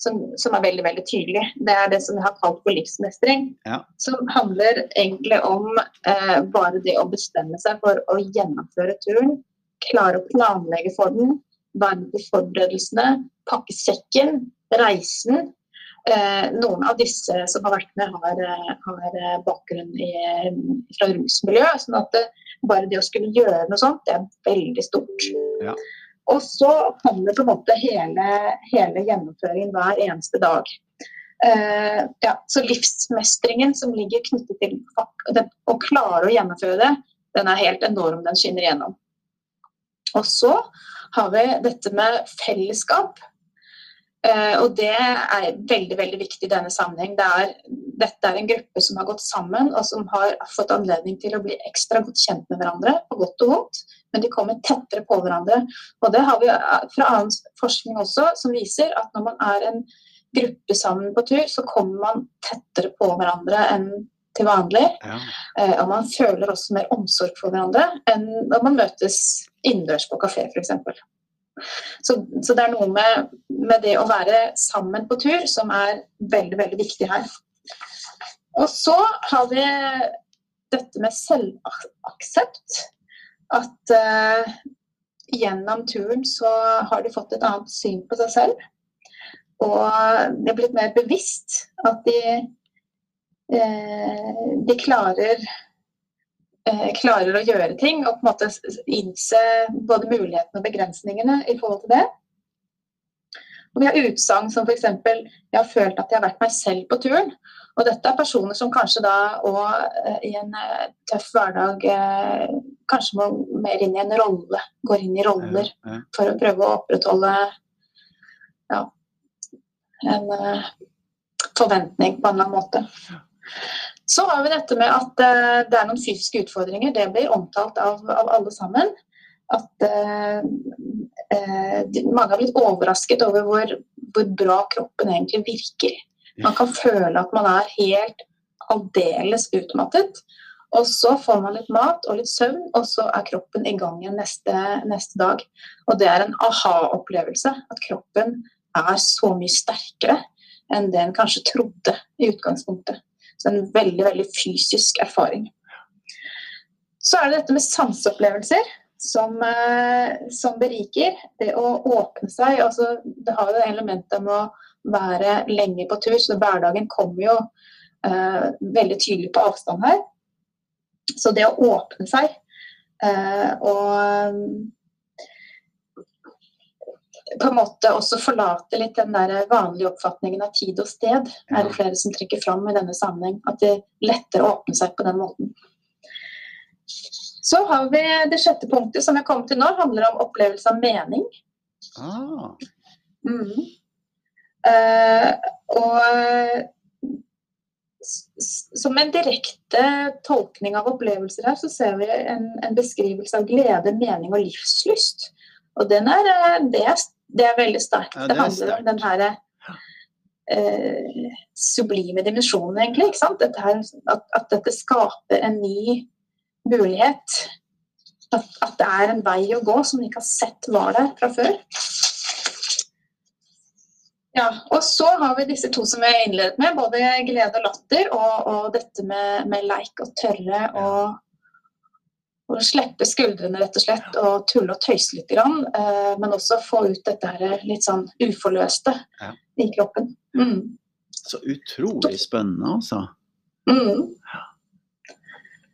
Speaker 2: som, som, er veldig veldig tydelig. Det er det som vi har kalt for livsmestring.
Speaker 1: Ja.
Speaker 2: Som handler egentlig om eh, bare det å bestemme seg for å gjennomføre turen. Klare å planlegge for den, være med på forberedelsene, pakke sekken, reisen. Eh, noen av disse som har vært med, har, eh, har bakgrunn i, fra rusmiljø. sånn at det, bare det å skulle gjøre noe sånt, det er veldig stort.
Speaker 1: Ja.
Speaker 2: Og så kommer på en måte hele, hele gjennomføringen hver eneste dag. Uh, ja, så livsmestringen som ligger knyttet til den, å klare å gjennomføre det, den er helt enorm. Den skinner igjennom. Og så har vi dette med fellesskap. Uh, og det er veldig veldig viktig i denne sammenheng. Det er, dette er en gruppe som har gått sammen, og som har fått anledning til å bli ekstra godt kjent med hverandre, på godt og vondt. men de kommer tettere på hverandre. Og det har vi fra annen forskning også, som viser at når man er en gruppe sammen på tur, så kommer man tettere på hverandre enn til vanlig. Ja. Eh, og man føler også mer omsorg for hverandre enn når man møtes innendørs på kafé f.eks. Så, så det er noe med, med, det å være sammen på tur som er veldig, veldig viktig her. Og så har vi dette med selvaksept. At uh, gjennom turen så har de fått et annet syn på seg selv. Og de er blitt mer bevisst at de, uh, de klarer klarer å gjøre ting og på en måte innse både mulighetene og begrensningene i forhold til det. Og vi har utsagn som f.eks.: Jeg har følt at jeg har vært meg selv på turen. Og dette er personer som kanskje da òg eh, i en eh, tøff hverdag kanskje må mer inn i en rolle. Går inn i roller for å prøve å opprettholde ja, en forventning på en eller annen måte. Så har vi dette med at uh, det er noen fysiske utfordringer. Det blir omtalt av, av alle sammen. At uh, uh, mange har blitt overrasket over hvor, hvor, bra kroppen egentlig virker. Man kan føle at man er helt aldeles utmattet. Og så får man litt mat og litt søvn, og så er kroppen i gang igjen neste, neste dag. Og det er en aha-opplevelse. At kroppen er så mye sterkere enn det en kanskje trodde i utgangspunktet. Så en veldig, veldig fysisk erfaring. Så er det dette med sanseopplevelser som, eh, som, beriker. Det å åpne seg. Altså, det har jo det elementet med å være lenge på tur, så hverdagen kommer jo eh, veldig tydelig på avstand her. Så det å åpne seg eh, og på en måte også forlate litt den der vanlige oppfatningen av tid og sted, er det flere som trekker fram i denne sammenheng. At det lettere åpner seg på den måten. Så har vi det sjette punktet som jeg kom til nå, handler om opplevelse av mening. Ah. Mm. Uh, og som en direkte tolkning av opplevelser her, så ser vi en, en beskrivelse av glede, mening og livslyst. Og den er, eh, det, er, det er veldig sterkt. Ja, det, det, handler om den her eh, sublime dimensjonen, egentlig. ikke sant? Dette her, at, at, dette skaper en ny mulighet. At, at, det er en vei å gå som vi ikke har sett var der fra før. Ja, og så har vi disse to som jeg innledet med, både glede og latter, og, og dette med, med leik og tørre og å slippe skuldrene rett og slett og tulle og tøyse litt. Grann, eh, men også få ut dette her litt sånn uforløste ja. i kroppen. Mm.
Speaker 1: Så utrolig spennende, altså.
Speaker 2: Mm.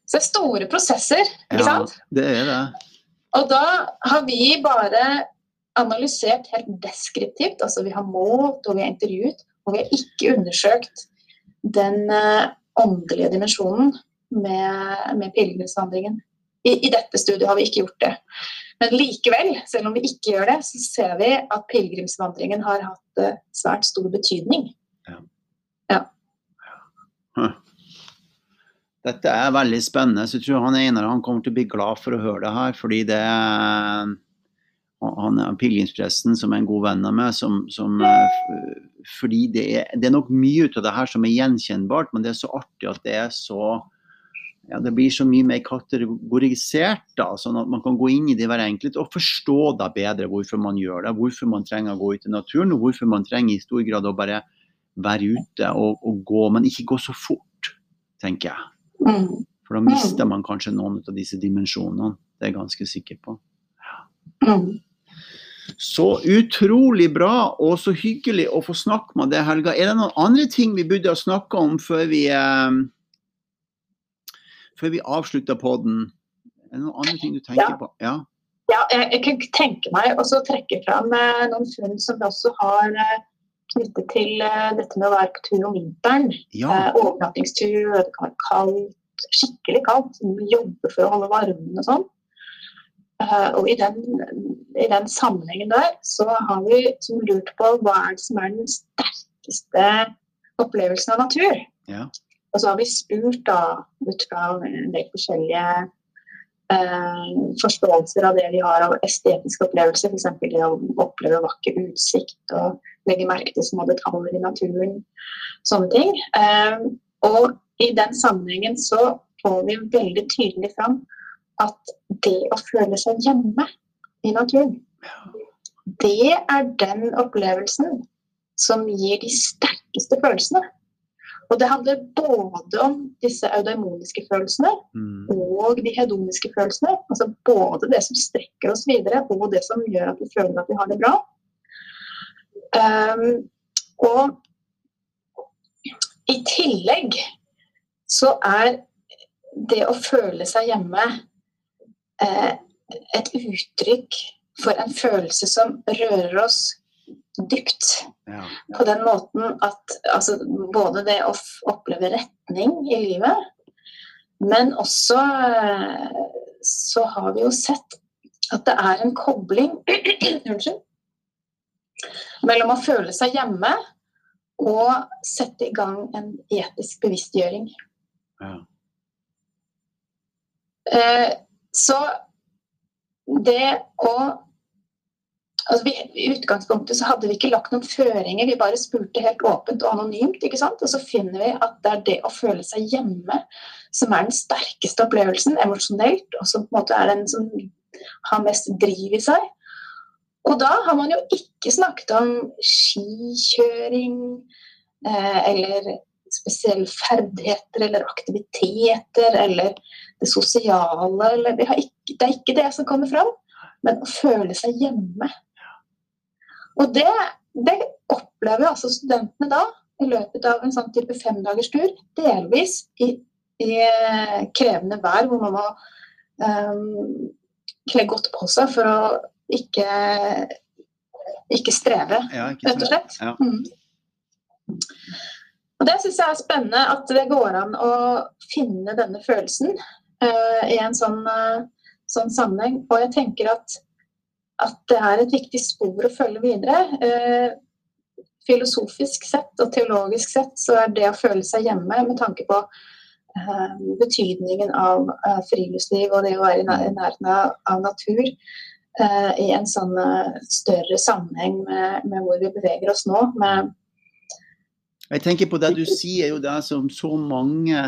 Speaker 2: Så det er store prosesser, ikke ja, sant?
Speaker 1: Det er det.
Speaker 2: Og da har vi bare analysert helt deskriptivt. Altså vi har målt og vi har intervjuet, og vi har ikke undersøkt den uh, åndelige dimensjonen med, med. I, I, dette studiet har vi ikke gjort det. Men likevel, selv om vi ikke gjør det, så ser vi at pilegrimsvandringen har hatt uh, svært stor betydning. Ja. ja.
Speaker 1: Dette er veldig spennende. så jeg tror han Einar han kommer til å bli glad for å høre det her. fordi det han er pilegrimspresten som er en god venn av meg. Som, som, eh, fordi det er, det er nok mye ut av det her som er gjenkjennbart, men det er så artig at det er så ja, det blir så mye mer kategorisert, da, sånn at man kan gå inn i det hver enkelt og forstå da bedre hvorfor man gjør det. Hvorfor man trenger å gå ut i naturen, og hvorfor man trenger i stor grad å bare være ute og, og gå, men ikke gå så fort, tenker jeg. Mm. For da mister man kanskje noen av disse dimensjonene. Det er jeg ganske sikker på. Ja. Mm. Så utrolig bra, og så hyggelig å få snakke med deg, Helga. Er det noen andre ting vi burde ha snakka om før vi eh, før vi avslutter podden, er det noen andre ting du tenker ja. på?
Speaker 2: Ja, ja jeg, jeg, kan tenke meg å trekke fram eh, noen funn som vi også har eh, knyttet til eh, dette med å være på tur om vinteren. Ja. Eh, overnattingstur, det kan være kaldt, skikkelig kaldt. Jobbe for å holde varmen og sånn. Uh, og i den, i den, sammenhengen der så har vi lurt på hva er det som er den sterkeste opplevelsen av natur. Ja. Og så har vi spurt da, ut fra en del forskjellige eh, forståelser av det vi har av estetiske opplevelser, f.eks. det å oppleve vakker utsikt og legge merke til små detaljer i naturen, sånne ting. Eh, og i den sammenhengen så får vi veldig tydelig fram at det å føle seg hjemme i naturen, det er den opplevelsen som gir de sterkeste følelsene. Og det handler både om disse eudaimoniske følelsene mm. og de hedoniske følelsene. Altså både det som strekker oss videre, og det som gjør at vi føler at vi har det bra. Um, og i tillegg så er det å føle seg hjemme eh, et uttrykk for en følelse som rører oss dypt. Ja. På den måten at altså, både det å oppleve retning i livet, men også så har vi jo sett at det er en kobling Unnskyld. mellom å føle seg hjemme og sette i gang en etisk bevisstgjøring. Ja. Eh, så det å altså vi, I utgangspunktet så hadde vi ikke lagt noen føringer, vi bare spurte helt åpent og anonymt. ikke sant? Og så finner vi at det er det å føle seg hjemme som er den sterkeste opplevelsen emosjonelt, og som på en måte er den som har mest driv i seg. Og da har man jo ikke snakket om skikjøring eh, eller spesielle ferdigheter eller aktiviteter eller det sosiale eller ikke, det, er ikke det som kommer fram, men å føle seg hjemme. Og det, det opplever altså studentene da i løpet av en sånn type femdagerstur, delvis i, i, eh, krevende vær hvor man må um, kle godt på seg for å ikke, ikke streve, ja, ikke rett og slett. Ja. Mm. Og Det syns jeg er spennende, at det går an å finne denne følelsen uh, i en sånn, uh, sånn, sammenheng. Og jeg tenker at, at, det er et viktig spor å følge videre. Uh, filosofisk sett og teologisk sett så er det å føle seg hjemme med tanke på betydningen av friluftsliv og det å være i nærheten av natur i en sånn større sammenheng med, hvor vi beveger oss nå.
Speaker 1: Jeg tenker på det du sier, jo det som så mange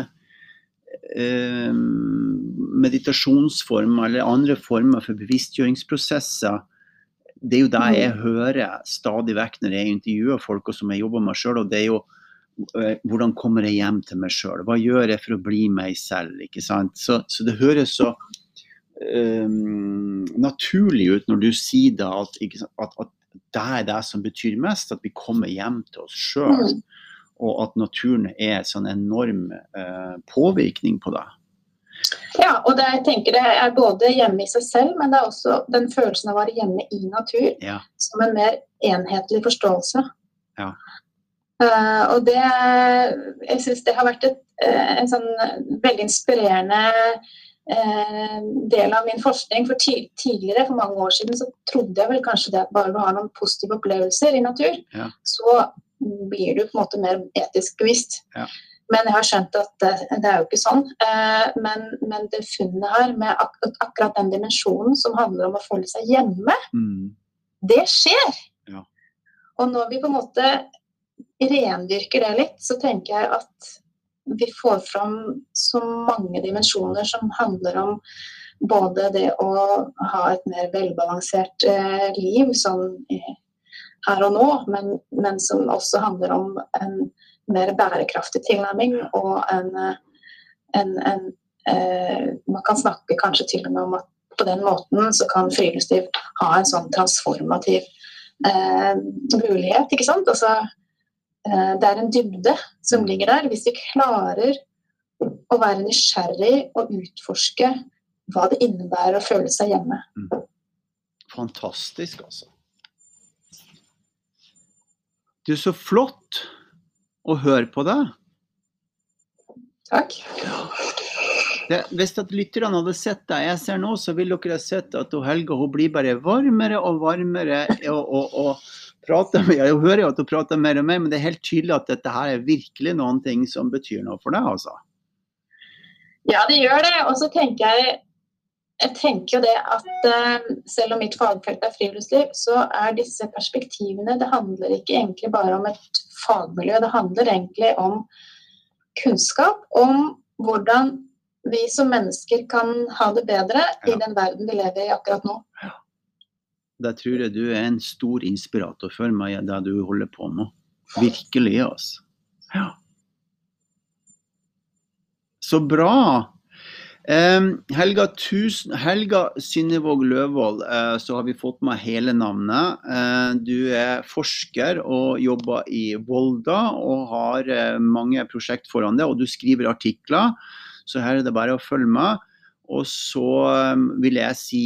Speaker 1: meditasjonsformer eller andre former for bevisstgjøringsprosesser. Det er jo det jeg mm. hører stadig vekk når jeg intervjuer folk og som jeg jobber med sjøl. Og det er jo hvordan kommer jeg hjem til meg sjøl? Hva gjør jeg for å bli meg selv? ikke sant? Så, så det høres så um, naturlig ut når du sier det, at, at, at, det er det som betyr mest, at vi kommer hjem til oss sjøl. Mm. Og at naturen er sånn enorm eh, påvirkning på deg.
Speaker 2: Ja, og det, jeg tenker det er både hjemme i seg selv, men det er også den følelsen av å være hjemme i natur. Ja. Som en mer enhetlig forståelse. Ja. Uh, og det Jeg syns det har vært et, uh, en sånn veldig inspirerende uh, del av min forskning. For tidligere, for mange år siden, så trodde jeg vel kanskje det at bare du har noen positive opplevelser i natur, ja. så blir du på en måte mer etisk bevisst. Ja. Men jeg har skjønt at det, det er jo ikke sånn. Eh, men, men, det funnet her med ak akkurat den dimensjonen som handler om å føle seg hjemme, mm. det skjer. Ja. Og når vi på en måte rendyrker det litt, så tenker jeg at vi får fram så mange dimensjoner som handler om både det å ha et mer velbalansert eh, liv sånn her og nå, men, men, som også handler om en mer bærekraftig tilnærming og en, en, en eh, Man kan snakke kanskje til og med om at på den måten så kan friluftsliv ha en sånn transformativ eh, mulighet. ikke sant? Altså Eh, det er en dybde som ligger der. Hvis vi klarer å være nysgjerrig og utforske hva det innebærer å føle seg hjemme. Mm.
Speaker 1: Fantastisk, altså. Du, så flott å høre på deg.
Speaker 2: Takk.
Speaker 1: Det, hvis at lytterne hadde sett deg jeg ser nå, så ville dere ha sett at Helga hun blir bare varmere og varmere. og, og, og prater med, Jeg hører jo at du prater mer og mer, men det er helt tydelig at dette her er virkelig noen ting som betyr noe for deg, altså.
Speaker 2: Ja, det gjør det. Og så tenker jeg jeg tenker jo det at uh, selv om mitt fagfelt er friluftsliv, så er disse perspektivene Det handler ikke egentlig bare om et fagmiljø, det handler egentlig om kunnskap om hvordan vi som mennesker kan ha det bedre ja. i den verden vi lever i akkurat nå.
Speaker 1: Da tror jeg du er en stor inspirator for meg i det du holder på med. Virkelig, altså. Ja. Så bra. Helga, tusen, Helga Synnevåg Løvold, uh, så har vi fått med hele navnet. Uh, du er forsker og jobber i Volda og har uh, mange prosjekt foran deg. Og du skriver artikler, så her er det bare å følge med. Og så vil jeg si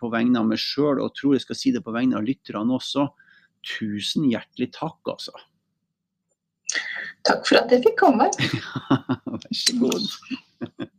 Speaker 1: på vegne av meg sjøl, og tror jeg skal si det på vegne av lytterne også, tusen hjertelig takk, altså.
Speaker 2: Takk for at jeg fikk komme.
Speaker 1: Vær så god.